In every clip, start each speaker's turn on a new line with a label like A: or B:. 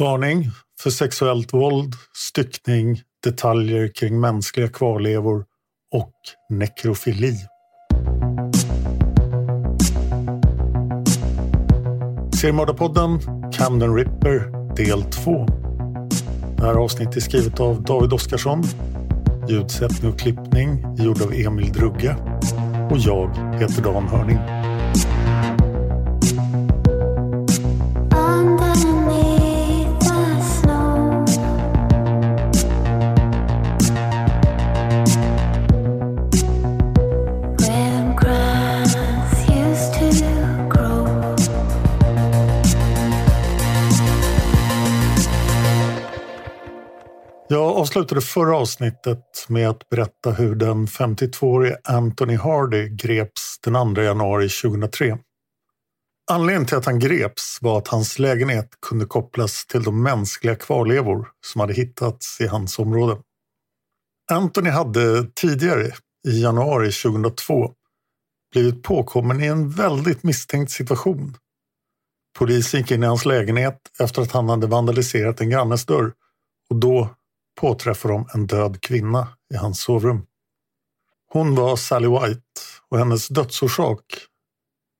A: Varning för sexuellt våld, styckning, detaljer kring mänskliga kvarlevor och nekrofili. Seriemördarpodden Camden Ripper del 2. Det här avsnittet är skrivet av David Oskarsson. Ljudsättning och klippning gjord av Emil Drugge. Och jag heter Dan Hörning. Jag avslutade förra avsnittet med att berätta hur den 52-årige Anthony Hardy greps den 2 januari 2003. Anledningen till att han greps var att hans lägenhet kunde kopplas till de mänskliga kvarlevor som hade hittats i hans område. Anthony hade tidigare, i januari 2002, blivit påkommen i en väldigt misstänkt situation. Polisen gick in i hans lägenhet efter att han hade vandaliserat en grannes dörr och då påträffar de en död kvinna i hans sovrum. Hon var Sally White och hennes dödsorsak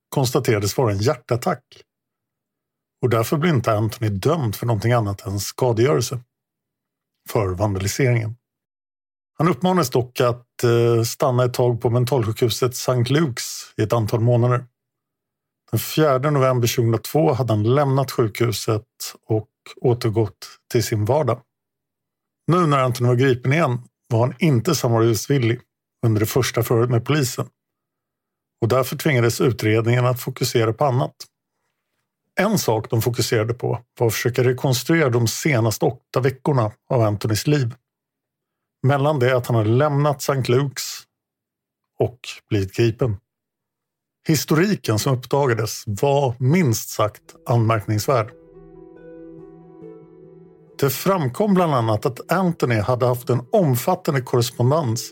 A: konstaterades vara en hjärtattack. Och därför blev inte Anthony dömd för någonting annat än skadegörelse för vandaliseringen. Han uppmanades dock att eh, stanna ett tag på mentalsjukhuset St. Luke's i ett antal månader. Den 4 november 2002 hade han lämnat sjukhuset och återgått till sin vardag. Nu när Anthony var gripen igen var han inte samarbetsvillig under det första förhöret med polisen. Och därför tvingades utredningen att fokusera på annat. En sak de fokuserade på var att försöka rekonstruera de senaste åtta veckorna av Anthonys liv. Mellan det att han hade lämnat St. Luke's och blivit gripen. Historiken som uppdagades var minst sagt anmärkningsvärd. Det framkom bland annat att Anthony hade haft en omfattande korrespondens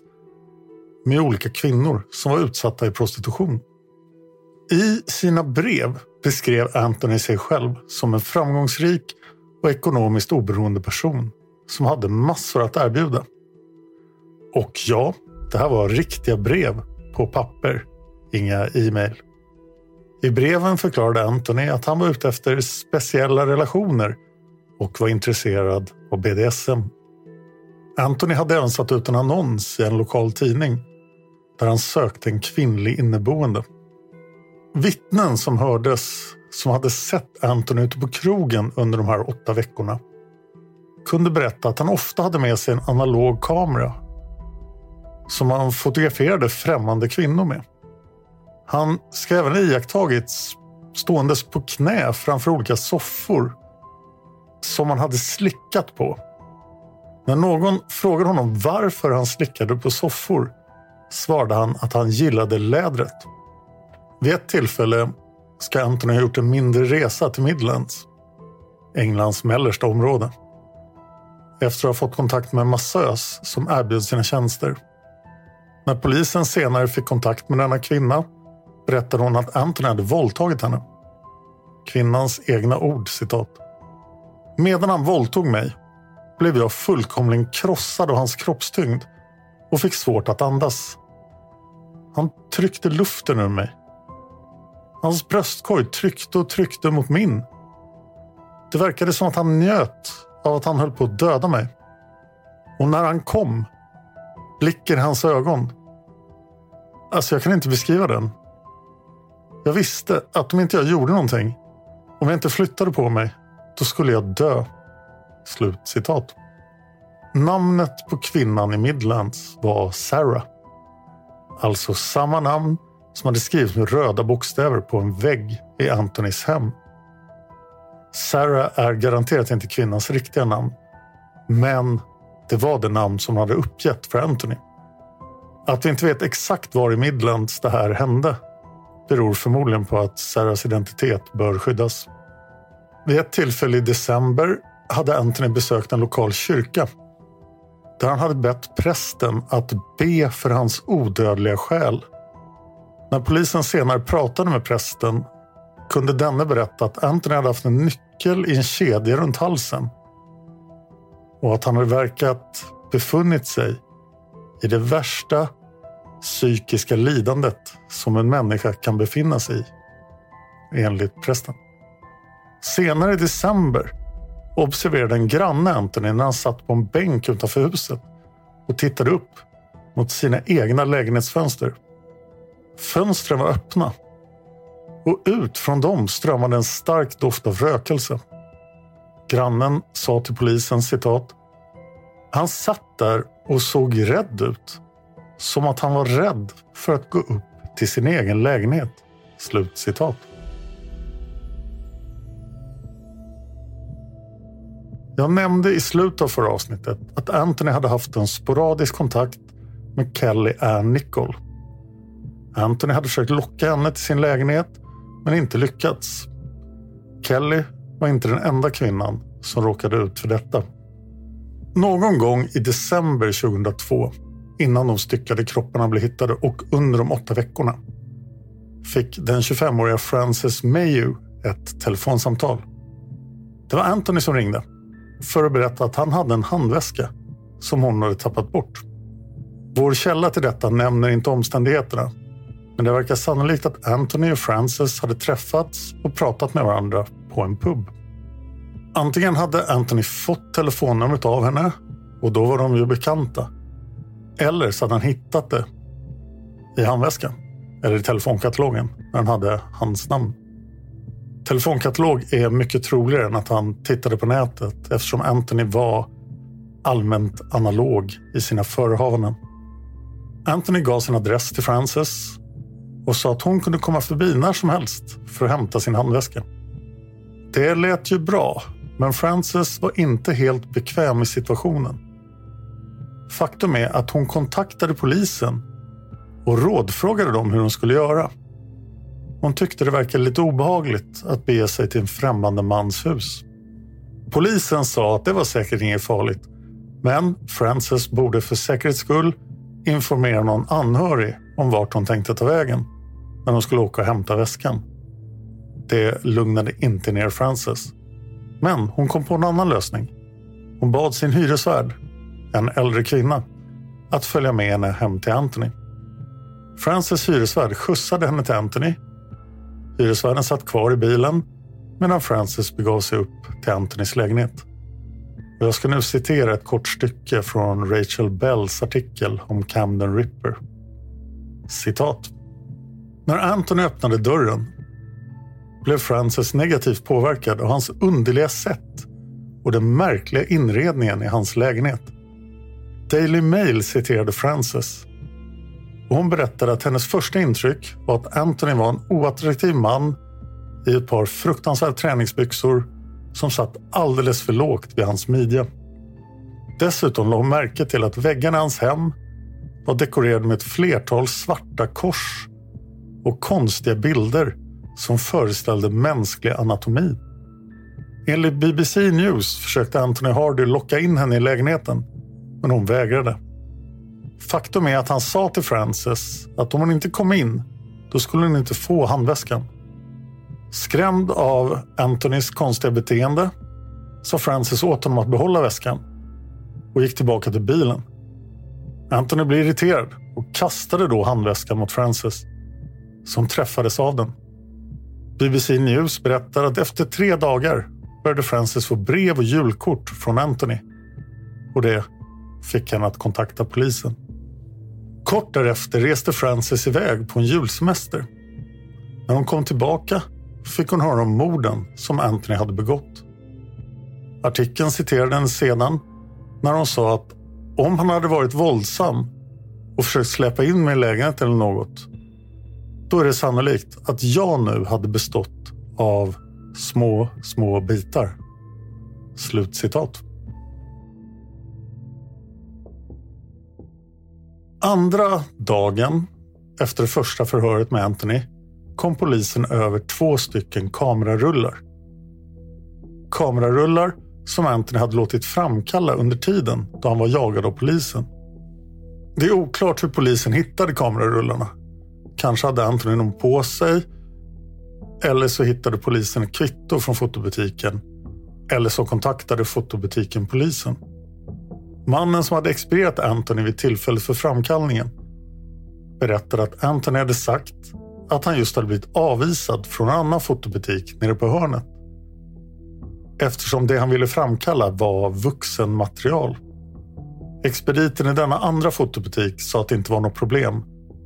A: med olika kvinnor som var utsatta i prostitution. I sina brev beskrev Anthony sig själv som en framgångsrik och ekonomiskt oberoende person som hade massor att erbjuda. Och ja, det här var riktiga brev på papper, inga e-mail. I breven förklarade Anthony att han var ute efter speciella relationer och var intresserad av BDSM. Anthony hade även satt ut en annons i en lokal tidning där han sökte en kvinnlig inneboende. Vittnen som hördes som hade sett Anthony ute på krogen under de här åtta veckorna kunde berätta att han ofta hade med sig en analog kamera som han fotograferade främmande kvinnor med. Han ska även ha iakttagits ståendes på knä framför olika soffor som han hade slickat på. När någon frågade honom varför han slickade på soffor svarade han att han gillade lädret. Vid ett tillfälle ska Anthony ha gjort en mindre resa till Midlands, Englands mellersta område. Efter att ha fått kontakt med en massös som erbjöd sina tjänster. När polisen senare fick kontakt med denna kvinna berättade hon att Anthony hade våldtagit henne. Kvinnans egna ord, citat. Medan han våldtog mig blev jag fullkomligen krossad av hans kroppstyngd och fick svårt att andas. Han tryckte luften ur mig. Hans bröstkorg tryckte och tryckte mot min. Det verkade som att han njöt av att han höll på att döda mig. Och när han kom, blicken i hans ögon. Alltså jag kan inte beskriva den. Jag visste att om inte jag gjorde någonting, om jag inte flyttade på mig, då skulle jag dö. Slut citat. Namnet på kvinnan i Midlands var Sarah. Alltså samma namn som hade skrivits med röda bokstäver på en vägg i Antonys hem. Sarah är garanterat inte kvinnans riktiga namn. Men det var det namn som hon hade uppgett för Anthony. Att vi inte vet exakt var i Midlands det här hände beror förmodligen på att Sarahs identitet bör skyddas. Vid ett tillfälle i december hade Anthony besökt en lokal kyrka där han hade bett prästen att be för hans odödliga själ. När polisen senare pratade med prästen kunde denne berätta att Anthony hade haft en nyckel i en kedja runt halsen och att han hade verkat befunnit sig i det värsta psykiska lidandet som en människa kan befinna sig i, enligt prästen. Senare i december observerade en granne Anthony när han satt på en bänk utanför huset och tittade upp mot sina egna lägenhetsfönster. Fönstren var öppna och ut från dem strömmade en stark doft av rökelse. Grannen sa till polisen citat. Han satt där och såg rädd ut. Som att han var rädd för att gå upp till sin egen lägenhet. Slut citat. Jag nämnde i slutet av förra avsnittet att Anthony hade haft en sporadisk kontakt med Kelly Ann Nicol. Anthony hade försökt locka henne till sin lägenhet men inte lyckats. Kelly var inte den enda kvinnan som råkade ut för detta. Någon gång i december 2002, innan de styckade kropparna blev hittade och under de åtta veckorna, fick den 25-åriga Frances Mayu ett telefonsamtal. Det var Anthony som ringde för att berätta att han hade en handväska som hon hade tappat bort. Vår källa till detta nämner inte omständigheterna men det verkar sannolikt att Anthony och Frances hade träffats och pratat med varandra på en pub. Antingen hade Anthony fått telefonnumret av henne och då var de ju bekanta. Eller så hade han hittat det i handväskan eller i telefonkatalogen när han hade hans namn. Telefonkatalog är mycket troligare än att han tittade på nätet eftersom Anthony var allmänt analog i sina förehavanden. Anthony gav sin adress till Frances och sa att hon kunde komma förbi när som helst för att hämta sin handväska. Det lät ju bra, men Frances var inte helt bekväm i situationen. Faktum är att hon kontaktade polisen och rådfrågade dem hur hon skulle göra. Hon tyckte det verkade lite obehagligt att bege sig till en främmande mans hus. Polisen sa att det var säkert inget farligt, men Frances borde för säkerhets skull informera någon anhörig om vart hon tänkte ta vägen när hon skulle åka och hämta väskan. Det lugnade inte ner Frances. Men hon kom på en annan lösning. Hon bad sin hyresvärd, en äldre kvinna, att följa med henne hem till Anthony. Frances hyresvärd skjutsade henne till Anthony. Hyresvärden satt kvar i bilen medan Frances begav sig upp till Anthonys lägenhet. Jag ska nu citera ett kort stycke från Rachel Bells artikel om Camden Ripper. Citat. När Anthony öppnade dörren blev Frances negativt påverkad av hans underliga sätt och den märkliga inredningen i hans lägenhet. Daily Mail citerade Frances och hon berättade att hennes första intryck var att Anthony var en oattraktiv man i ett par fruktansvärda träningsbyxor som satt alldeles för lågt vid hans midja. Dessutom lade hon märke till att väggarna i hans hem var dekorerade med ett flertal svarta kors och konstiga bilder som föreställde mänsklig anatomi. Enligt BBC News försökte Anthony Hardy locka in henne i lägenheten, men hon vägrade. Faktum är att han sa till Frances att om hon inte kom in, då skulle hon inte få handväskan. Skrämd av Anthonys konstiga beteende sa Frances åt honom att behålla väskan och gick tillbaka till bilen. Anthony blev irriterad och kastade då handväskan mot Frances som träffades av den. BBC News berättar att efter tre dagar började Frances få brev och julkort från Anthony. Och det fick henne att kontakta polisen. Kort därefter reste Frances iväg på en julsemester. När hon kom tillbaka fick hon höra om morden som Anthony hade begått. Artikeln citerade henne sedan när hon sa att om han hade varit våldsam och försökt släppa in mig i lägenheten eller något då är det sannolikt att jag nu hade bestått av små, små bitar. Slutcitat. Andra dagen efter det första förhöret med Anthony kom polisen över två stycken kamerarullar. Kamerarullar som Anthony hade låtit framkalla under tiden då han var jagad av polisen. Det är oklart hur polisen hittade kamerarullarna Kanske hade Anthony dem på sig. Eller så hittade polisen ett kvitto från fotobutiken Eller så kontaktade fotobutiken polisen. Mannen som hade expedierat Anthony vid tillfället för framkallningen berättade att Anthony hade sagt att han just hade blivit avvisad från en annan fotobutik nere på hörnet. Eftersom det han ville framkalla var vuxenmaterial. Expediten i denna andra fotobutik sa att det inte var något problem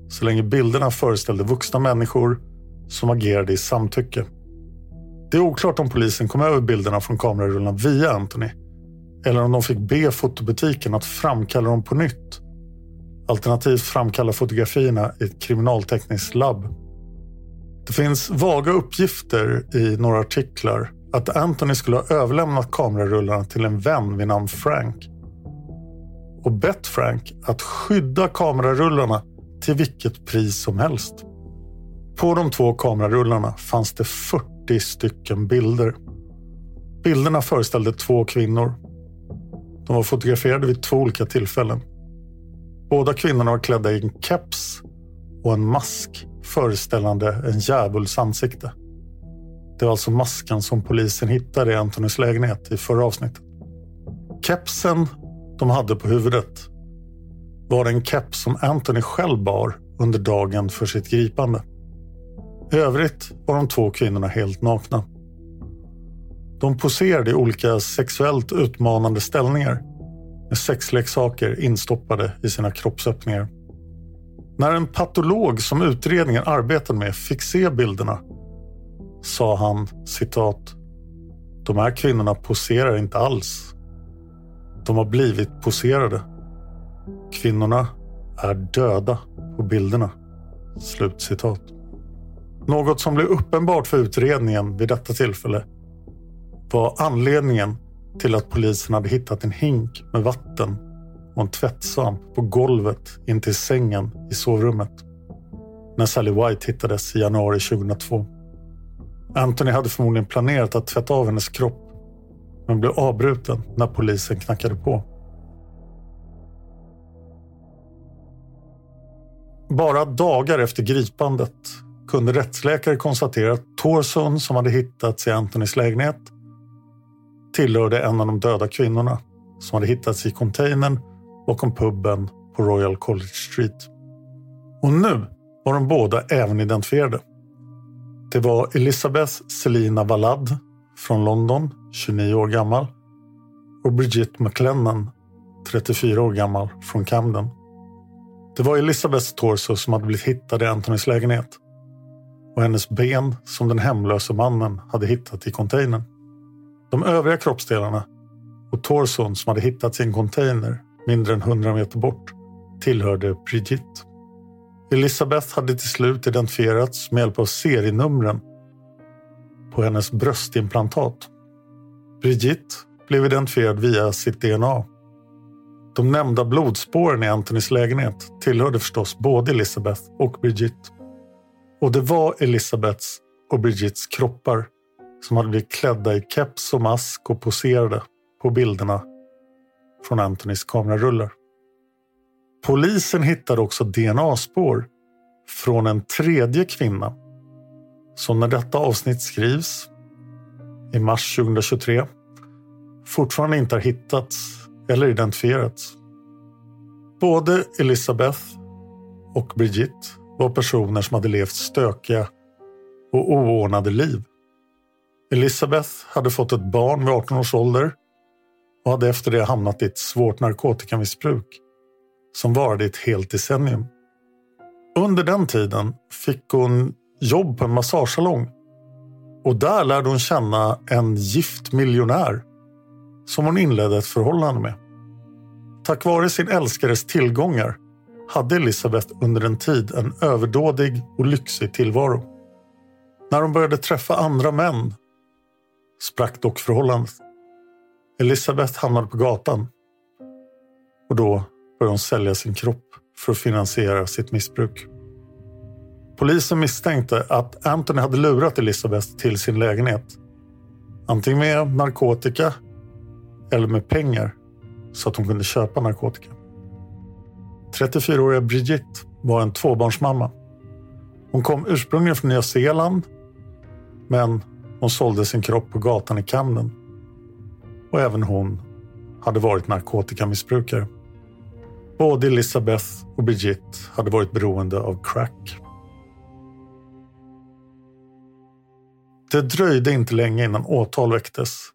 A: så länge bilderna föreställde vuxna människor som agerade i samtycke. Det är oklart om polisen kom över bilderna från kamerarullarna via Anthony eller om de fick be fotobutiken att framkalla dem på nytt. Alternativt framkalla fotografierna i ett kriminaltekniskt labb. Det finns vaga uppgifter i några artiklar att Anthony skulle ha överlämnat kamerarullarna till en vän vid namn Frank och bett Frank att skydda kamerarullarna till vilket pris som helst. På de två kamerarullarna fanns det 40 stycken bilder. Bilderna föreställde två kvinnor. De var fotograferade vid två olika tillfällen. Båda kvinnorna var klädda i en keps och en mask föreställande en djävuls ansikte. Det var alltså masken som polisen hittade i Antonys lägenhet i förra avsnittet. Kepsen de hade på huvudet var en keps som Anthony själv bar under dagen för sitt gripande. I övrigt var de två kvinnorna helt nakna. De poserade i olika sexuellt utmanande ställningar med sexleksaker instoppade i sina kroppsöppningar. När en patolog som utredningen arbetade med fick se bilderna sa han citat. De här kvinnorna poserar inte alls. De har blivit poserade. Kvinnorna är döda på bilderna. Slutcitat. Något som blev uppenbart för utredningen vid detta tillfälle var anledningen till att polisen hade hittat en hink med vatten och en tvättsvamp på golvet intill sängen i sovrummet när Sally White hittades i januari 2002. Anthony hade förmodligen planerat att tvätta av hennes kropp men blev avbruten när polisen knackade på. Bara dagar efter gripandet kunde rättsläkare konstatera att torson som hade hittats i Anthonys lägenhet tillhörde en av de döda kvinnorna som hade hittats i containern bakom puben på Royal College Street. Och nu var de båda även identifierade. Det var Elisabeth Selina Wallad från London, 29 år gammal och Brigitte McLennan, 34 år gammal, från Camden. Det var Elisabeths torso som hade blivit hittad i Antonys lägenhet och hennes ben som den hemlöse mannen hade hittat i containern. De övriga kroppsdelarna och torson som hade hittats i en container mindre än 100 meter bort tillhörde Brigitte. Elisabeth hade till slut identifierats med hjälp av serienumren på hennes bröstimplantat. Brigitte blev identifierad via sitt DNA. De nämnda blodspåren i Antonys lägenhet tillhörde förstås både Elisabeth och Brigitte. Och det var Elisabeths och Brigittes kroppar som hade blivit klädda i keps och mask och poserade på bilderna från Antonys kamerarullar. Polisen hittade också DNA-spår från en tredje kvinna som när detta avsnitt skrivs i mars 2023 fortfarande inte har hittats eller identifierats. Både Elisabeth och Brigitte var personer som hade levt stökiga och oordnade liv. Elisabeth hade fått ett barn vid 18 års ålder och hade efter det hamnat i ett svårt narkotikamissbruk som varade i ett helt decennium. Under den tiden fick hon jobb på en massagesalong och där lärde hon känna en gift miljonär som hon inledde ett förhållande med. Tack vare sin älskares tillgångar hade Elisabeth under en tid en överdådig och lyxig tillvaro. När hon började träffa andra män sprack dock förhållandet. Elisabeth hamnade på gatan och då började hon sälja sin kropp för att finansiera sitt missbruk. Polisen misstänkte att Anthony hade lurat Elisabeth till sin lägenhet. Antingen med narkotika eller med pengar så att hon kunde köpa narkotika. 34-åriga Brigitte var en tvåbarnsmamma. Hon kom ursprungligen från Nya Zeeland men hon sålde sin kropp på gatan i Camden. och även hon hade varit narkotikamissbrukare. Både Elizabeth och Brigitte hade varit beroende av crack. Det dröjde inte länge innan åtal väcktes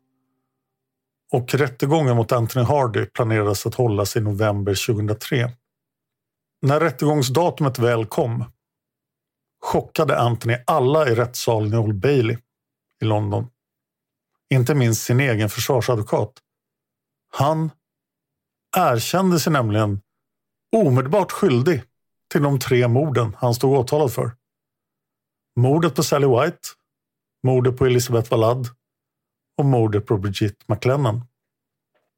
A: och rättegången mot Anthony Hardy planerades att hållas i november 2003. När rättegångsdatumet väl kom chockade Anthony alla i rättssalen i Old Bailey i London. Inte minst sin egen försvarsadvokat. Han erkände sig nämligen omedelbart skyldig till de tre morden han stod åtalad för. Mordet på Sally White, mordet på Elisabeth Wallad och mordet på Brigitte McLennan.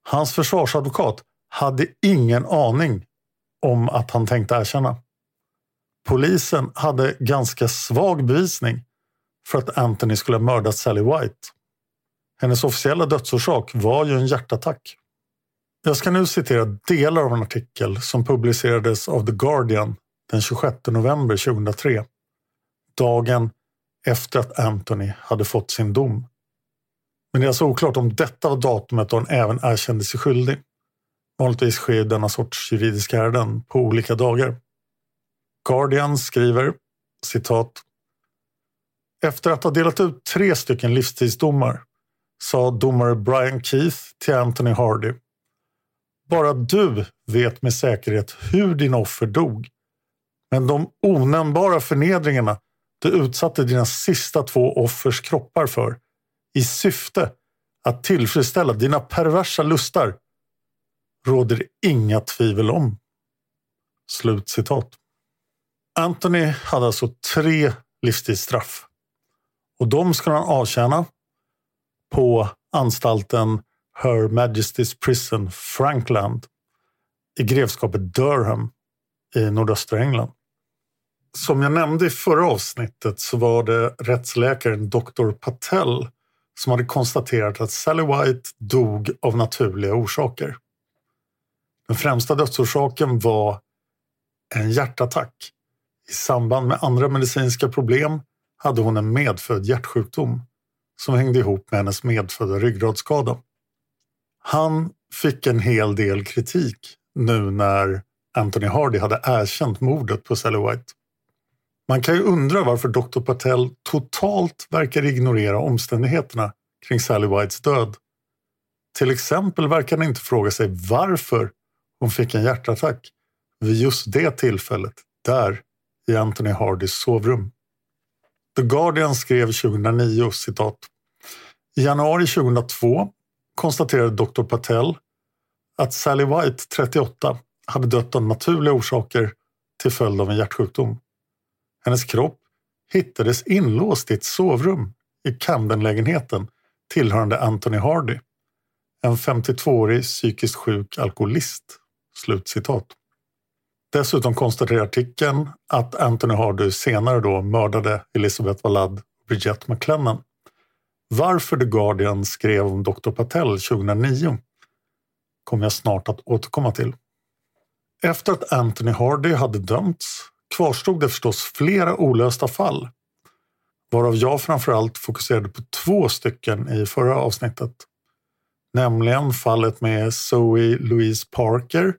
A: Hans försvarsadvokat hade ingen aning om att han tänkte erkänna. Polisen hade ganska svag bevisning för att Anthony skulle ha mördat Sally White. Hennes officiella dödsorsak var ju en hjärtattack. Jag ska nu citera delar av en artikel som publicerades av The Guardian den 26 november 2003. Dagen efter att Anthony hade fått sin dom. Men det är alltså oklart om detta var datumet då han även erkände sig skyldig. Vanligtvis sker denna sorts juridiska ärenden på olika dagar. Guardian skriver citat. Efter att ha delat ut tre stycken livstidsdomar sa domare Brian Keith till Anthony Hardy. Bara du vet med säkerhet hur din offer dog. Men de onämnbara förnedringarna du utsatte dina sista två offers kroppar för i syfte att tillfredsställa dina perversa lustar råder inga tvivel om. Slut citat. Anthony hade alltså tre livstidsstraff och de ska han avtjäna på anstalten Her Majesty's Prison Frankland i grevskapet Durham i nordöstra England. Som jag nämnde i förra avsnittet så var det rättsläkaren Dr. Patel som hade konstaterat att Sally White dog av naturliga orsaker. Den främsta dödsorsaken var en hjärtattack. I samband med andra medicinska problem hade hon en medfödd hjärtsjukdom som hängde ihop med hennes medfödda ryggradsskada. Han fick en hel del kritik nu när Anthony Hardy hade erkänt mordet på Sally White. Man kan ju undra varför Dr. Patel totalt verkar ignorera omständigheterna kring Sally Whites död. Till exempel verkar han inte fråga sig varför hon fick en hjärtattack vid just det tillfället, där i Anthony Hardys sovrum. The Guardian skrev 2009 citat. I januari 2002 konstaterade Dr. Patel att Sally White, 38, hade dött av naturliga orsaker till följd av en hjärtsjukdom. Hennes kropp hittades inlåst i ett sovrum i Camden-lägenheten tillhörande Anthony Hardy. En 52-årig psykiskt sjuk alkoholist. Slutcitat. Dessutom konstaterar artikeln att Anthony Hardy senare då mördade Elizabeth Wallad och Bridget McLennan. Varför The Guardian skrev om Dr. Patel 2009 kommer jag snart att återkomma till. Efter att Anthony Hardy hade dömts kvarstod det förstås flera olösta fall varav jag framförallt fokuserade på två stycken i förra avsnittet. Nämligen fallet med Zoe Louise Parker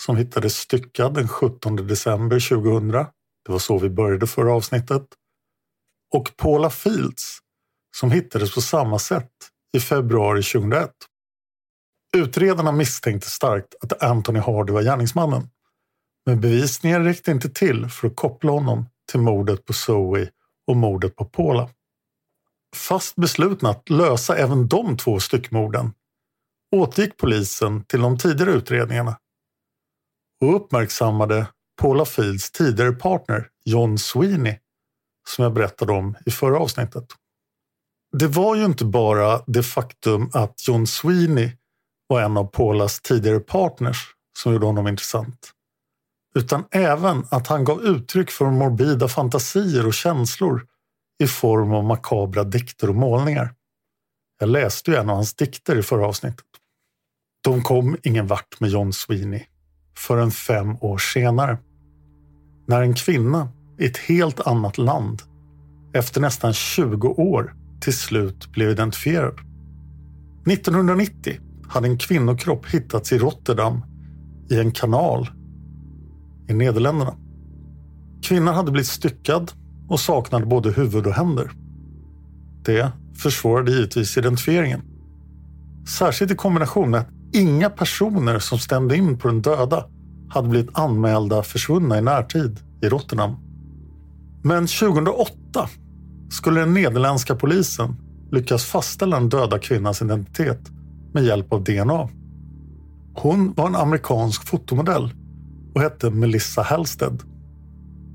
A: som hittades styckad den 17 december 2000. Det var så vi började förra avsnittet. Och Paula Fields som hittades på samma sätt i februari 2001. Utredarna misstänkte starkt att Anthony Hardy var gärningsmannen. Men bevisningen räckte inte till för att koppla honom till mordet på Zoe och mordet på Paula. Fast beslutna att lösa även de två styckmorden återgick polisen till de tidigare utredningarna och uppmärksammade Paula Fields tidigare partner John Sweeney som jag berättade om i förra avsnittet. Det var ju inte bara det faktum att John Sweeney var en av Paulas tidigare partners som gjorde honom intressant. Utan även att han gav uttryck för morbida fantasier och känslor i form av makabra dikter och målningar. Jag läste ju en av hans dikter i förra avsnittet. De kom ingen vart med John Sweeney förrän fem år senare. När en kvinna i ett helt annat land efter nästan 20 år till slut blev identifierad. 1990 hade en kvinnokropp hittats i Rotterdam i en kanal i Nederländerna. Kvinnan hade blivit styckad och saknade både huvud och händer. Det försvårade givetvis identifieringen. Särskilt i kombination med att inga personer som stämde in på den döda hade blivit anmälda försvunna i närtid i Rotterdam. Men 2008 skulle den nederländska polisen lyckas fastställa den döda kvinnans identitet med hjälp av DNA. Hon var en amerikansk fotomodell och hette Melissa Halstead.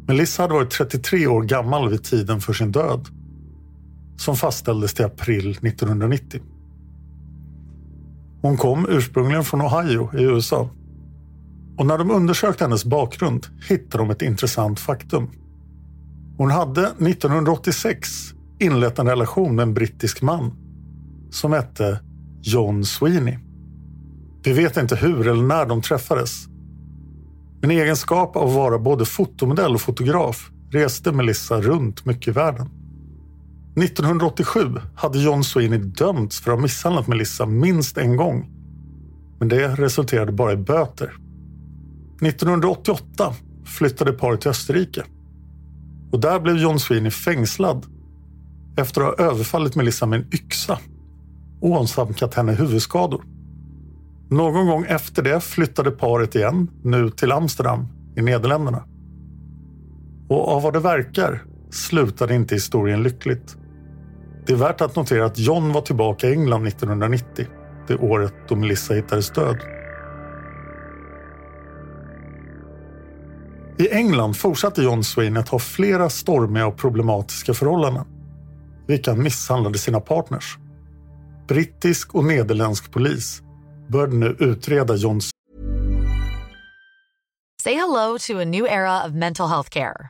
A: Melissa hade varit 33 år gammal vid tiden för sin död som fastställdes till april 1990. Hon kom ursprungligen från Ohio i USA. Och när de undersökte hennes bakgrund hittade de ett intressant faktum. Hon hade 1986 inlett en relation med en brittisk man som hette John Sweeney. Vi vet inte hur eller när de träffades. Men i egenskap av att vara både fotomodell och fotograf reste Melissa runt mycket i världen. 1987 hade John Sweeney dömts för att ha misshandlat Melissa minst en gång. Men det resulterade bara i böter. 1988 flyttade paret till Österrike. Och där blev John Sweeney fängslad efter att ha överfallit Melissa med en yxa och åsamkat henne huvudskador. Någon gång efter det flyttade paret igen, nu till Amsterdam i Nederländerna. Och av vad det verkar slutade inte historien lyckligt. Det är värt att notera att John var tillbaka i England 1990, det året då Melissa hittades död. I England fortsatte John Swain att ha flera stormiga och problematiska förhållanden, vilka han misshandlade sina partners. Brittisk och nederländsk polis började nu utreda Johns
B: Say hello to a new era of mental health care.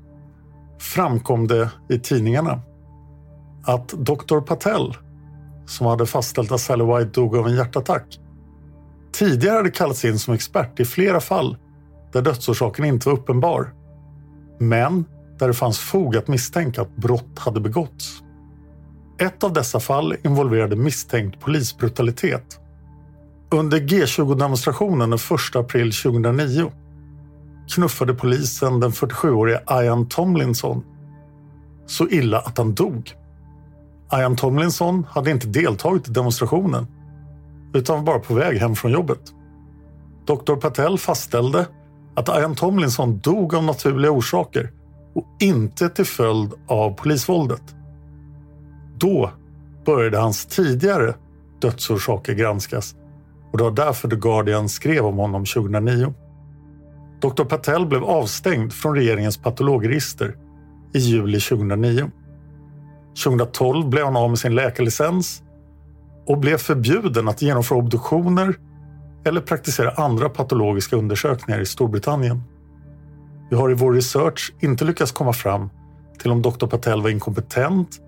A: framkom det i tidningarna att Dr. Patel, som hade fastställt att Sally White dog av en hjärtattack, tidigare hade kallats in som expert i flera fall där dödsorsaken inte var uppenbar. Men där det fanns fog att misstänka att brott hade begåtts. Ett av dessa fall involverade misstänkt polisbrutalitet. Under G20-demonstrationen den 1 april 2009 knuffade polisen den 47-årige Ian Tomlinson så illa att han dog. Ian Tomlinson hade inte deltagit i demonstrationen utan var bara på väg hem från jobbet. Dr. Patel fastställde att Ian Tomlinson dog av naturliga orsaker och inte till följd av polisvåldet. Då började hans tidigare dödsorsaker granskas och det var därför The Guardian skrev om honom 2009. Dr. Patel blev avstängd från regeringens patologregister i juli 2009. 2012 blev han av med sin läkarlicens och blev förbjuden att genomföra obduktioner eller praktisera andra patologiska undersökningar i Storbritannien. Vi har i vår research inte lyckats komma fram till om Dr. Patel var inkompetent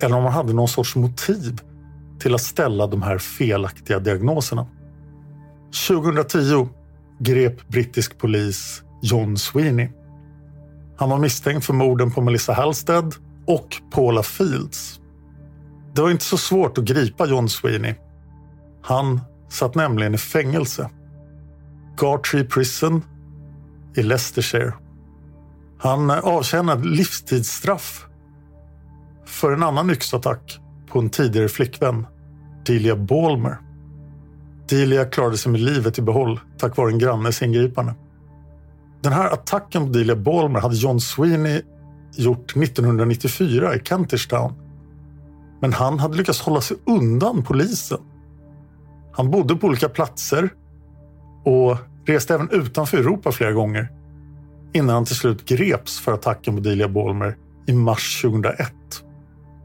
A: eller om han hade någon sorts motiv till att ställa de här felaktiga diagnoserna. 2010 grep brittisk polis John Sweeney. Han var misstänkt för morden på Melissa Halstead och Paula Fields. Det var inte så svårt att gripa John Sweeney. Han satt nämligen i fängelse. Gartree Prison i Leicestershire. Han avtjänade livstidsstraff för en annan yxattack på en tidigare flickvän, Delia Balmer. Delia klarade sig med livet i behåll tack vare en grannes ingripande. Den här attacken på Delia Balmer hade John Sweeney gjort 1994 i Kentish Town. Men han hade lyckats hålla sig undan polisen. Han bodde på olika platser och reste även utanför Europa flera gånger innan han till slut greps för attacken på Delia Balmer i mars 2001.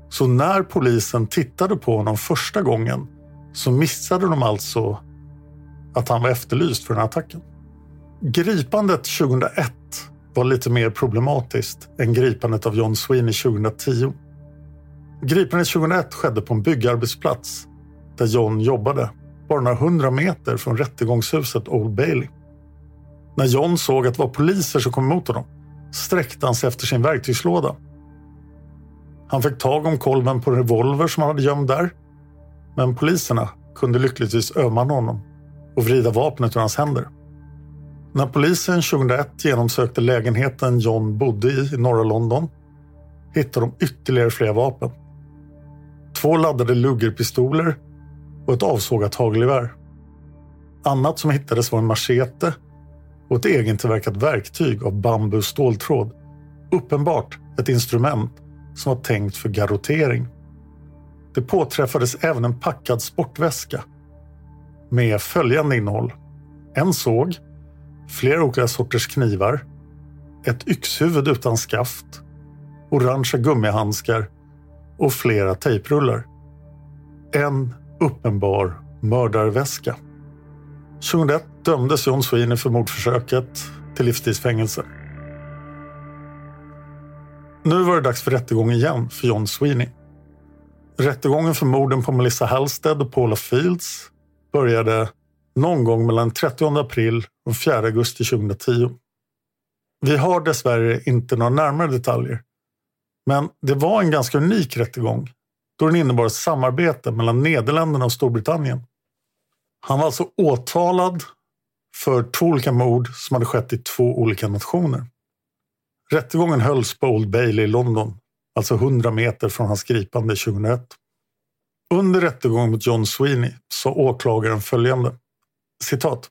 A: Så när polisen tittade på honom första gången så missade de alltså att han var efterlyst för den här attacken. Gripandet 2001 var lite mer problematiskt än gripandet av John Sweeney 2010. Gripandet 2001 skedde på en byggarbetsplats där John jobbade, bara några hundra meter från rättegångshuset Old Bailey. När John såg att det var poliser som kom emot honom sträckte han sig efter sin verktygslåda. Han fick tag om kolven på en revolver som han hade gömd där. Men poliserna kunde lyckligtvis övermanna honom och vrida vapnet ur hans händer. När polisen 2001 genomsökte lägenheten John bodde i i norra London hittade de ytterligare flera vapen. Två laddade luggerpistoler och ett avsågat hagelgevär. Annat som hittades var en machete och ett egentillverkat verktyg av bambu och ståltråd. Uppenbart ett instrument som var tänkt för garrotering. Det påträffades även en packad sportväska med följande innehåll. En såg, flera olika sorters knivar, ett yxhuvud utan skaft, orangea gummihandskar och flera tejprullar. En uppenbar mördarväska. 2001 dömdes John Sweeney för mordförsöket till livstidsfängelse. Nu var det dags för rättegång igen för John Sweeney. Rättegången för morden på Melissa Halstead och Paula Fields började någon gång mellan 30 april och 4 augusti 2010. Vi har dessvärre inte några närmare detaljer. Men det var en ganska unik rättegång då den innebar ett samarbete mellan Nederländerna och Storbritannien. Han var alltså åtalad för två olika mord som hade skett i två olika nationer. Rättegången hölls på Old Bailey i London, alltså 100 meter från hans gripande 2001. Under rättegången mot John Sweeney sa åklagaren följande. Citat.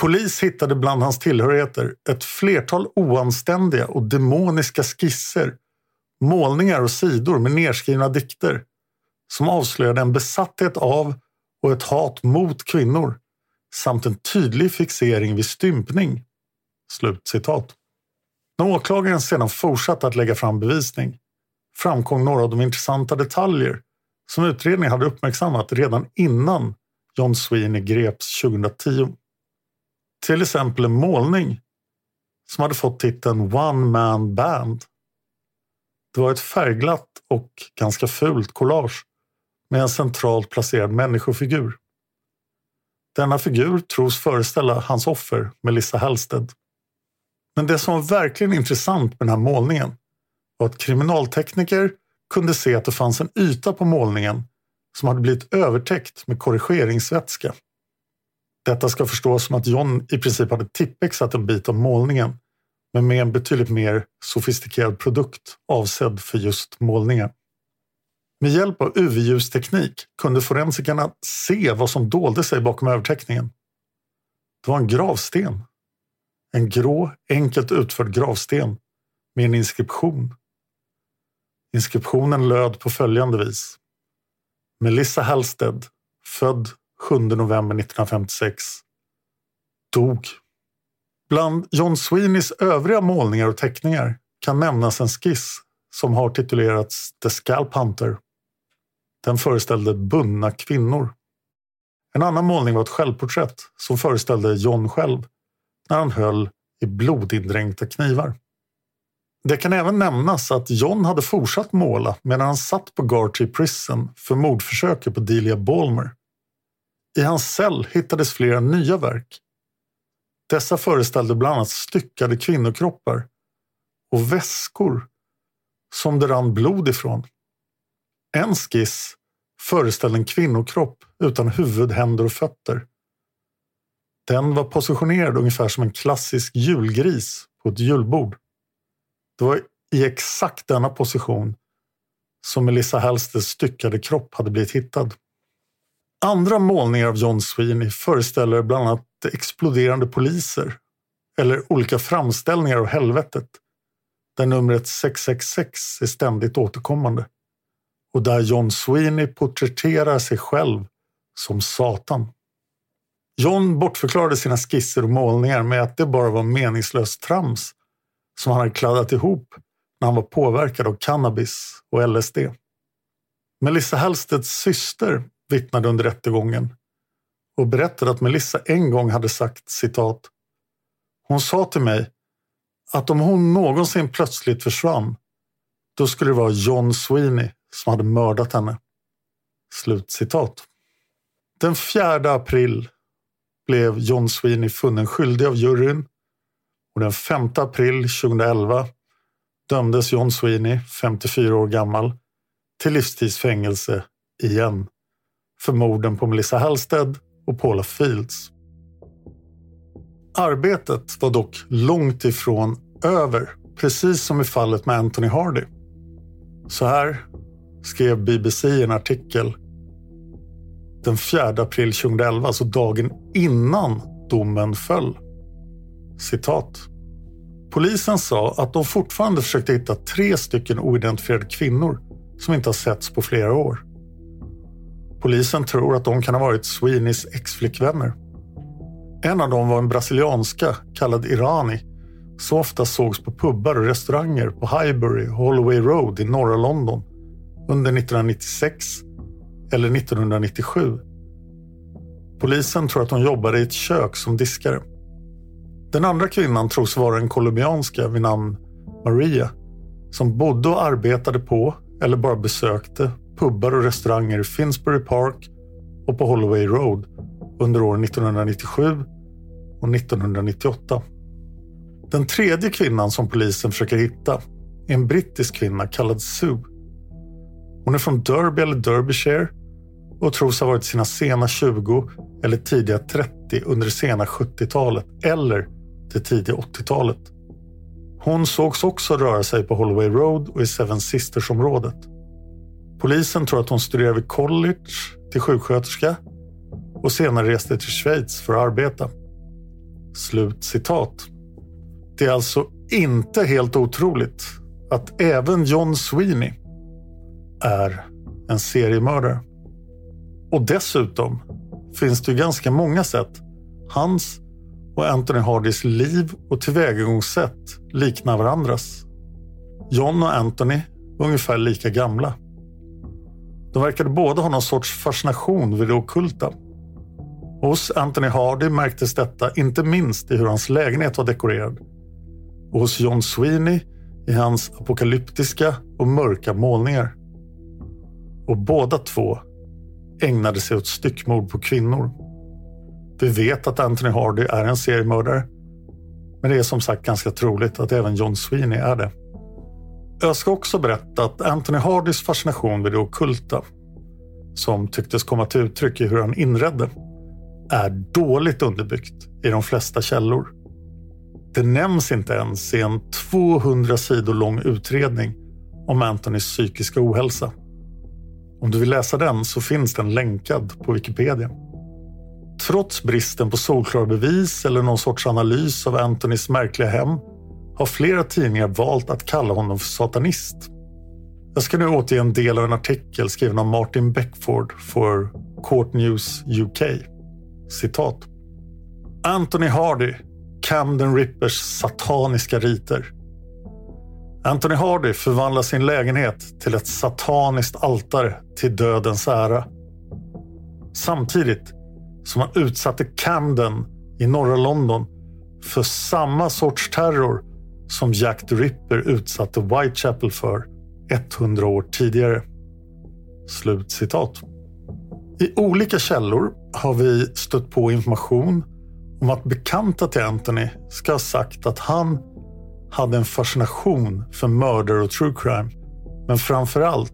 A: Polis hittade bland hans tillhörigheter ett flertal oanständiga och demoniska skisser, målningar och sidor med nedskrivna dikter som avslöjade en besatthet av och ett hat mot kvinnor samt en tydlig fixering vid stympning. Slut citat. När åklagaren sedan fortsatte att lägga fram bevisning framkom några av de intressanta detaljer som utredningen hade uppmärksammat redan innan John Sweeney greps 2010. Till exempel en målning som hade fått titeln One Man Band. Det var ett färgglatt och ganska fult collage med en centralt placerad människofigur. Denna figur tros föreställa hans offer Melissa Halstead. Men det som var verkligen intressant med den här målningen var att kriminaltekniker kunde se att det fanns en yta på målningen som hade blivit övertäckt med korrigeringsvätska. Detta ska förstås som att John i princip hade tippexat en bit av målningen men med en betydligt mer sofistikerad produkt avsedd för just målningar. Med hjälp av UV-ljusteknik kunde forensikerna se vad som dolde sig bakom övertäckningen. Det var en gravsten. En grå, enkelt utförd gravsten med en inskription. Inskriptionen löd på följande vis. Melissa Halstead, född 7 november 1956, dog. Bland John Sweeneys övriga målningar och teckningar kan nämnas en skiss som har titulerats The Scalp Hunter den föreställde bundna kvinnor. En annan målning var ett självporträtt som föreställde John själv när han höll i blodindränkta knivar. Det kan även nämnas att John hade fortsatt måla medan han satt på Gartree Prison för mordförsöket på Delia Balmer. I hans cell hittades flera nya verk. Dessa föreställde bland annat styckade kvinnokroppar och väskor som det rann blod ifrån. En skiss föreställde en kvinnokropp utan huvud, händer och fötter. Den var positionerad ungefär som en klassisk julgris på ett julbord. Det var i exakt denna position som Melissa Halsteds styckade kropp hade blivit hittad. Andra målningar av John Sweeney föreställer bland annat exploderande poliser eller olika framställningar av helvetet där numret 666 är ständigt återkommande och där John Sweeney porträtterar sig själv som Satan. John bortförklarade sina skisser och målningar med att det bara var meningslöst trams som han hade kladdat ihop när han var påverkad av cannabis och LSD. Melissa Hallstedts syster vittnade under rättegången och berättade att Melissa en gång hade sagt citat. Hon sa till mig att om hon någonsin plötsligt försvann, då skulle det vara John Sweeney som hade mördat henne. Slut citat. Den 4 april blev John Sweeney funnen skyldig av juryn och den 5 april 2011 dömdes John Sweeney, 54 år gammal, till livstidsfängelse igen för morden på Melissa Halstead och Paula Fields. Arbetet var dock långt ifrån över, precis som i fallet med Anthony Hardy. Så här skrev BBC i en artikel den 4 april 2011, alltså dagen innan domen föll. Citat. Polisen sa att de fortfarande försökte hitta tre stycken oidentifierade kvinnor som inte har setts på flera år. Polisen tror att de kan ha varit Sweeneys exflickvänner. En av dem var en brasilianska kallad Irani som ofta sågs på pubbar och restauranger på Highbury och Holloway Road i norra London under 1996 eller 1997. Polisen tror att hon jobbade i ett kök som diskare. Den andra kvinnan tros vara en colombianska vid namn Maria som bodde och arbetade på, eller bara besökte, pubbar och restauranger i Finsbury Park och på Holloway Road under åren 1997 och 1998. Den tredje kvinnan som polisen försöker hitta är en brittisk kvinna kallad Sue. Hon är från Derby eller Derbyshire och tros ha varit sina sena 20 eller tidiga 30 under det sena 70-talet eller det tidiga 80-talet. Hon sågs också röra sig på Holloway Road och i Seven Sisters-området. Polisen tror att hon studerade vid college till sjuksköterska och senare reste till Schweiz för att arbeta. Slut citat. Det är alltså inte helt otroligt att även John Sweeney är en seriemördare. Och dessutom finns det ju ganska många sätt hans och Anthony Hardys liv och tillvägagångssätt liknar varandras. John och Anthony var ungefär lika gamla. De verkade båda ha någon sorts fascination vid det okulta. Hos Anthony Hardy märktes detta inte minst i hur hans lägenhet var dekorerad. Och hos John Sweeney i hans apokalyptiska och mörka målningar. Och båda två ägnade sig åt styckmord på kvinnor. Vi vet att Anthony Hardy är en seriemördare. Men det är som sagt ganska troligt att även John Sweeney är det. Jag ska också berätta att Anthony Hardys fascination vid det okulta, som tycktes komma till uttryck i hur han inredde, är dåligt underbyggt i de flesta källor. Det nämns inte ens i en 200 sidor lång utredning om Anthonys psykiska ohälsa. Om du vill läsa den så finns den länkad på Wikipedia. Trots bristen på solklara bevis eller någon sorts analys av Antonys märkliga hem har flera tidningar valt att kalla honom för satanist. Jag ska nu återge en del av en artikel skriven av Martin Beckford för Court News UK. Citat. Anthony Hardy, Camden Rippers sataniska riter. Anthony Hardy förvandlar sin lägenhet till ett sataniskt altare till dödens ära. Samtidigt som han utsatte Camden i norra London för samma sorts terror som Jack the Ripper utsatte Whitechapel för 100 år tidigare. Slut citat. I olika källor har vi stött på information om att bekanta till Anthony ska ha sagt att han hade en fascination för mördare och true crime. Men framför allt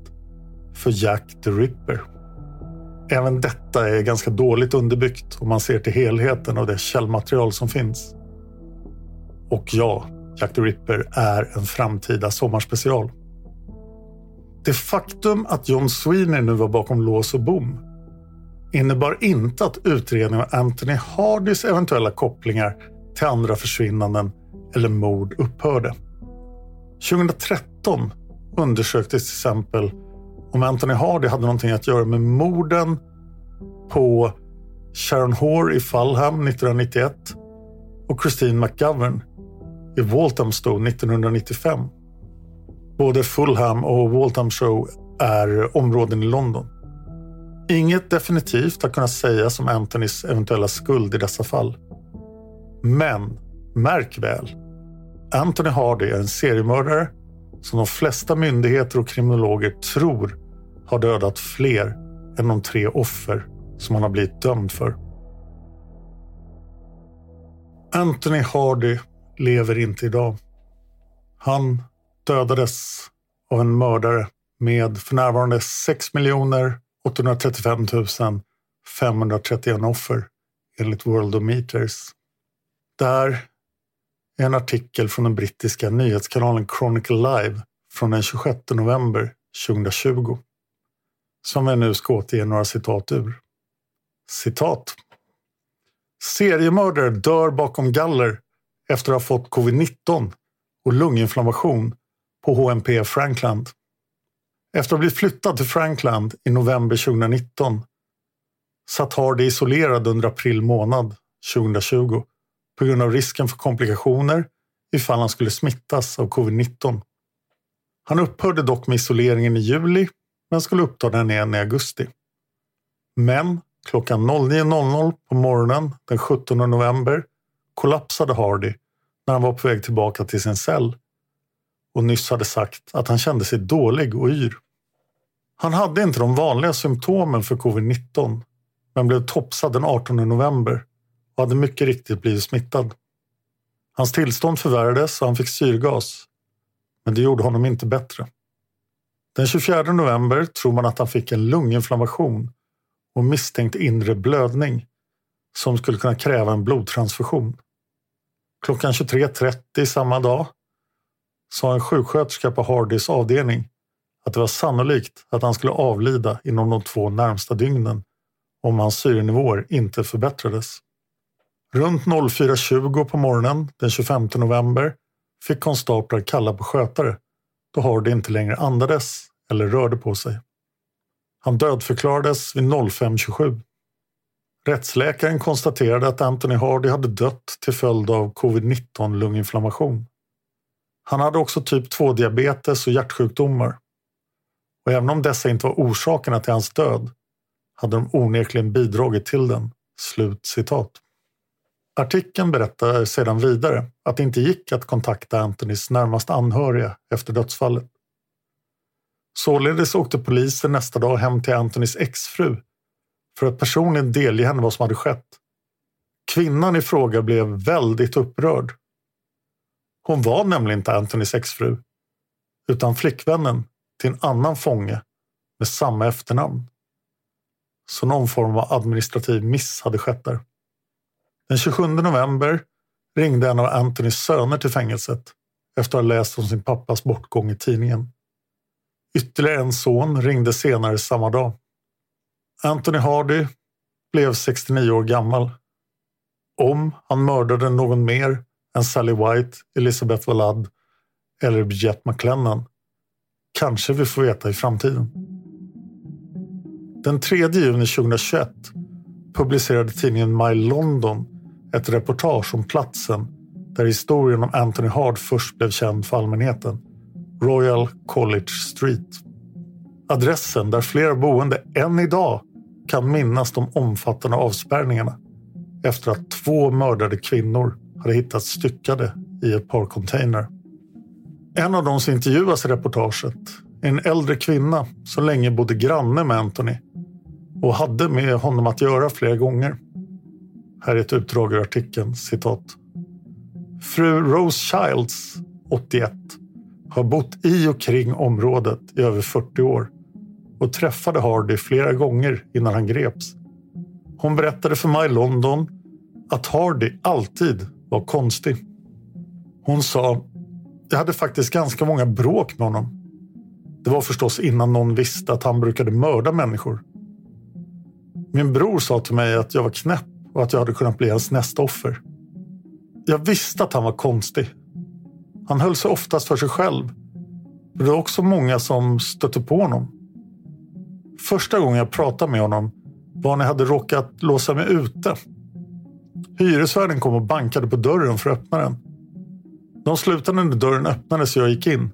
A: för Jack the Ripper. Även detta är ganska dåligt underbyggt om man ser till helheten av det källmaterial som finns. Och ja, Jack the Ripper är en framtida sommarspecial. Det faktum att John Sweeney nu var bakom lås och bom innebar inte att utredningen av Anthony Hardys eventuella kopplingar till andra försvinnanden eller mord upphörde. 2013 undersöktes till exempel om Anthony Hardy hade någonting att göra med morden på Sharon Hoare i Fulham 1991 och Christine McGovern i Walthamstow 1995. Både Fulham och Walthamstow är områden i London. Inget definitivt har kunnat sägas om Anthonys eventuella skuld i dessa fall. Men, märk väl, Anthony Hardy är en seriemördare som de flesta myndigheter och kriminologer tror har dödat fler än de tre offer som han har blivit dömd för. Anthony Hardy lever inte idag. Han dödades av en mördare med för närvarande 6 835 531 offer enligt World of Det här är en artikel från den brittiska nyhetskanalen Chronicle Live från den 26 november 2020 som jag nu ska återge några citat ur. Citat. Seriemördare dör bakom galler efter att ha fått covid-19 och lunginflammation på HMP Frankland. Efter att ha blivit flyttad till Frankland i november 2019 satt Hardy isolerad under april månad 2020 på grund av risken för komplikationer ifall han skulle smittas av covid-19. Han upphörde dock med isoleringen i juli men skulle uppta den igen i augusti. Men klockan 09.00 på morgonen den 17 november kollapsade Hardy när han var på väg tillbaka till sin cell och nyss hade sagt att han kände sig dålig och yr. Han hade inte de vanliga symptomen för covid-19 men blev topsad den 18 november och hade mycket riktigt blivit smittad. Hans tillstånd förvärrades och han fick syrgas men det gjorde honom inte bättre. Den 24 november tror man att han fick en lunginflammation och misstänkt inre blödning som skulle kunna kräva en blodtransfusion. Klockan 23.30 samma dag sa en sjuksköterska på Hardys avdelning att det var sannolikt att han skulle avlida inom de två närmsta dygnen om hans syrenivåer inte förbättrades. Runt 04.20 på morgonen den 25 november fick konstaplar kalla på skötare då Hardy inte längre andades eller rörde på sig. Han dödförklarades vid 05.27. Rättsläkaren konstaterade att Anthony Hardy hade dött till följd av covid-19 lunginflammation. Han hade också typ 2-diabetes och hjärtsjukdomar. Och även om dessa inte var orsakerna till hans död hade de onekligen bidragit till den. Slut citat. Artikeln berättar sedan vidare att det inte gick att kontakta Antonys närmast anhöriga efter dödsfallet. Således åkte polisen nästa dag hem till Antonys exfru för att personligen delge henne vad som hade skett. Kvinnan i fråga blev väldigt upprörd. Hon var nämligen inte Antonys exfru utan flickvännen till en annan fånge med samma efternamn. Så någon form av administrativ miss hade skett där. Den 27 november ringde en av Antonys söner till fängelset efter att ha läst om sin pappas bortgång i tidningen. Ytterligare en son ringde senare samma dag. Anthony Hardy blev 69 år gammal. Om han mördade någon mer än Sally White, Elizabeth Wallad eller Bridget McLennan kanske vi får veta i framtiden. Den 3 juni 2021 publicerade tidningen My London ett reportage om platsen där historien om Anthony Hard först blev känd för allmänheten. Royal College Street. Adressen där flera boende än idag kan minnas de omfattande avspärrningarna efter att två mördade kvinnor hade hittats styckade i ett par container. En av dem som intervjuas i reportaget är en äldre kvinna som länge bodde granne med Anthony och hade med honom att göra flera gånger. Här är ett utdrag ur artikeln, citat. Fru Rose Childs, 81, har bott i och kring området i över 40 år och träffade Hardy flera gånger innan han greps. Hon berättade för mig i London att Hardy alltid var konstig. Hon sa, jag hade faktiskt ganska många bråk med honom. Det var förstås innan någon visste att han brukade mörda människor. Min bror sa till mig att jag var knäpp och att jag hade kunnat bli hans nästa offer. Jag visste att han var konstig. Han höll sig oftast för sig själv. Men det var också många som stötte på honom. Första gången jag pratade med honom var när jag hade råkat låsa mig ute. Hyresvärden kom och bankade på dörren för att öppna den. De slutade när dörren öppnades och jag gick in.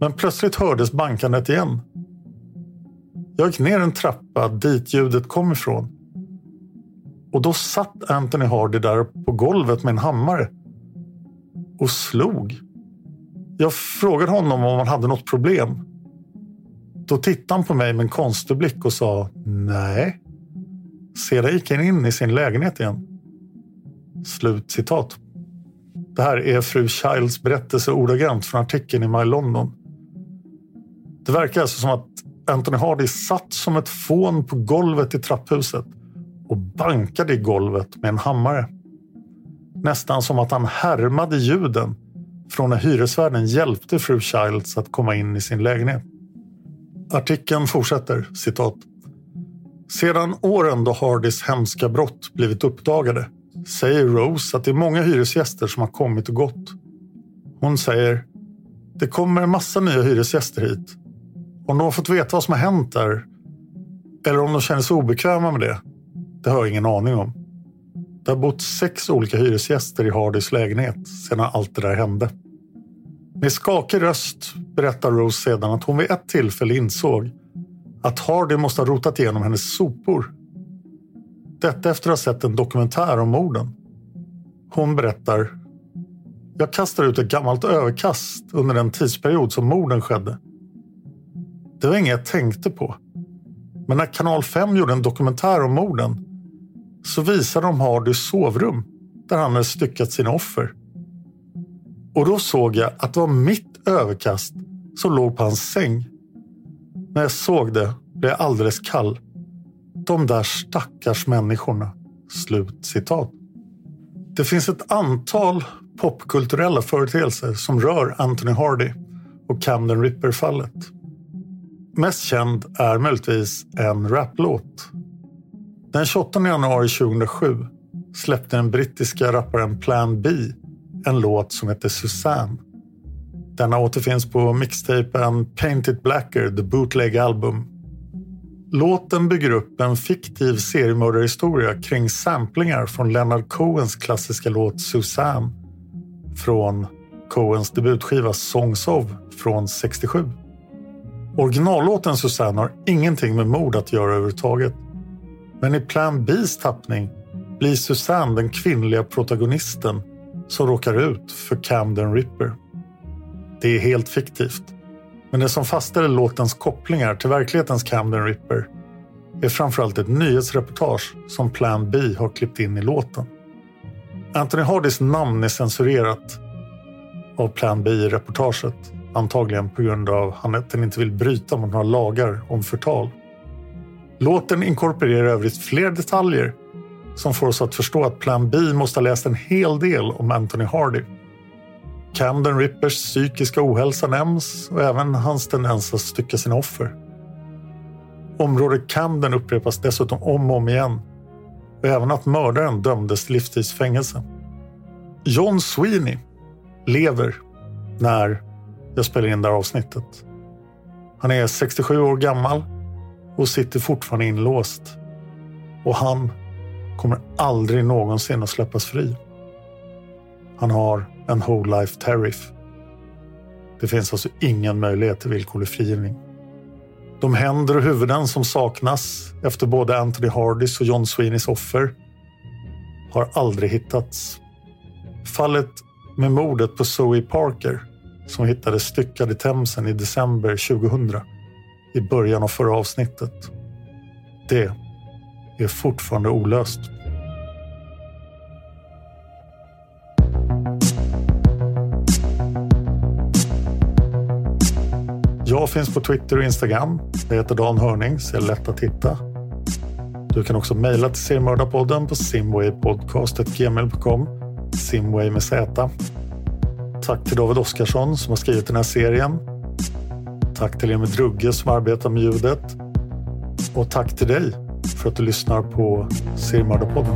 A: Men plötsligt hördes bankandet igen. Jag gick ner en trappa dit ljudet kom ifrån. Och då satt Anthony Hardy där på golvet med en hammare. Och slog. Jag frågade honom om han hade något problem. Då tittade han på mig med en konstig blick och sa nej. Sedan gick han in i sin lägenhet igen. Slut citat. Det här är fru Childs berättelse ordagrant från artikeln i My London. Det verkar alltså som att Anthony Hardy satt som ett fån på golvet i trapphuset och bankade i golvet med en hammare. Nästan som att han härmade ljuden från när hyresvärden hjälpte fru Childs att komma in i sin lägenhet. Artikeln fortsätter, citat. Sedan åren då Hardys hemska brott blivit uppdagade säger Rose att det är många hyresgäster som har kommit och gått. Hon säger det kommer en massa nya hyresgäster hit. Om de har fått veta vad som har hänt där eller om de känner sig obekväma med det, det har jag ingen aning om. Det har bott sex olika hyresgäster i Hardys lägenhet sedan allt det där hände. Med skakig röst berättar Rose sedan att hon vid ett tillfälle insåg att Hardy måste ha rotat igenom hennes sopor. Detta efter att ha sett en dokumentär om morden. Hon berättar. Jag kastade ut ett gammalt överkast under den tidsperiod som morden skedde. Det var inget jag tänkte på. Men när Kanal 5 gjorde en dokumentär om morden så visade de Hardys sovrum där han hade styckat sina offer. Och då såg jag att det var mitt överkast som låg på hans säng. När jag såg det blev jag alldeles kall. De där stackars människorna. Slut citat. Det finns ett antal popkulturella företeelser som rör Anthony Hardy och Camden Ripper-fallet. Mest känd är möjligtvis en raplåt. Den 28 januari 2007 släppte den brittiska rapparen Plan B en låt som heter Suzanne. Denna återfinns på mixtapen Paint It Blacker, The Bootleg Album. Låten bygger upp en fiktiv seriemördarhistoria kring samplingar från Leonard Cohens klassiska låt Suzanne från Cohens debutskiva Songs of från 67. Originallåten Suzanne har ingenting med mord att göra överhuvudtaget. Men i Plan Bs tappning blir Susanne den kvinnliga protagonisten som råkar ut för Camden Ripper. Det är helt fiktivt. Men det som fastställer låtens kopplingar till verklighetens Camden Ripper är framförallt ett nyhetsreportage som Plan B har klippt in i låten. Anthony Hardys namn är censurerat av Plan B i reportaget. Antagligen på grund av att han inte vill bryta mot några lagar om förtal. Låten inkorporerar övrigt fler detaljer som får oss att förstå att Plan B måste ha läst en hel del om Anthony Hardy. Camden Rippers psykiska ohälsa nämns och även hans tendens att stycka sina offer. Området Camden upprepas dessutom om och om igen och även att mördaren dömdes till livstidsfängelse. John Sweeney lever när jag spelar in det här avsnittet. Han är 67 år gammal och sitter fortfarande inlåst. Och han kommer aldrig någonsin att släppas fri. Han har en whole life tariff. Det finns alltså ingen möjlighet till villkorlig frigivning. De händer och huvuden som saknas efter både Anthony Hardys och John Sweeneys offer har aldrig hittats. Fallet med mordet på Zoe Parker som hittades styckad i Themsen i december 2000 i början av förra avsnittet. Det är fortfarande olöst. Jag finns på Twitter och Instagram. Jag heter Dan Hörning, så är lätt att hitta. Du kan också mejla till Seriemördarpodden på simwaypodcast.gmail.com Simway med Z. Tack till David Oskarsson som har skrivit den här serien. Tack till Emil Drugge som arbetar med ljudet. Och tack till dig för att du lyssnar på Seriemördarpodden.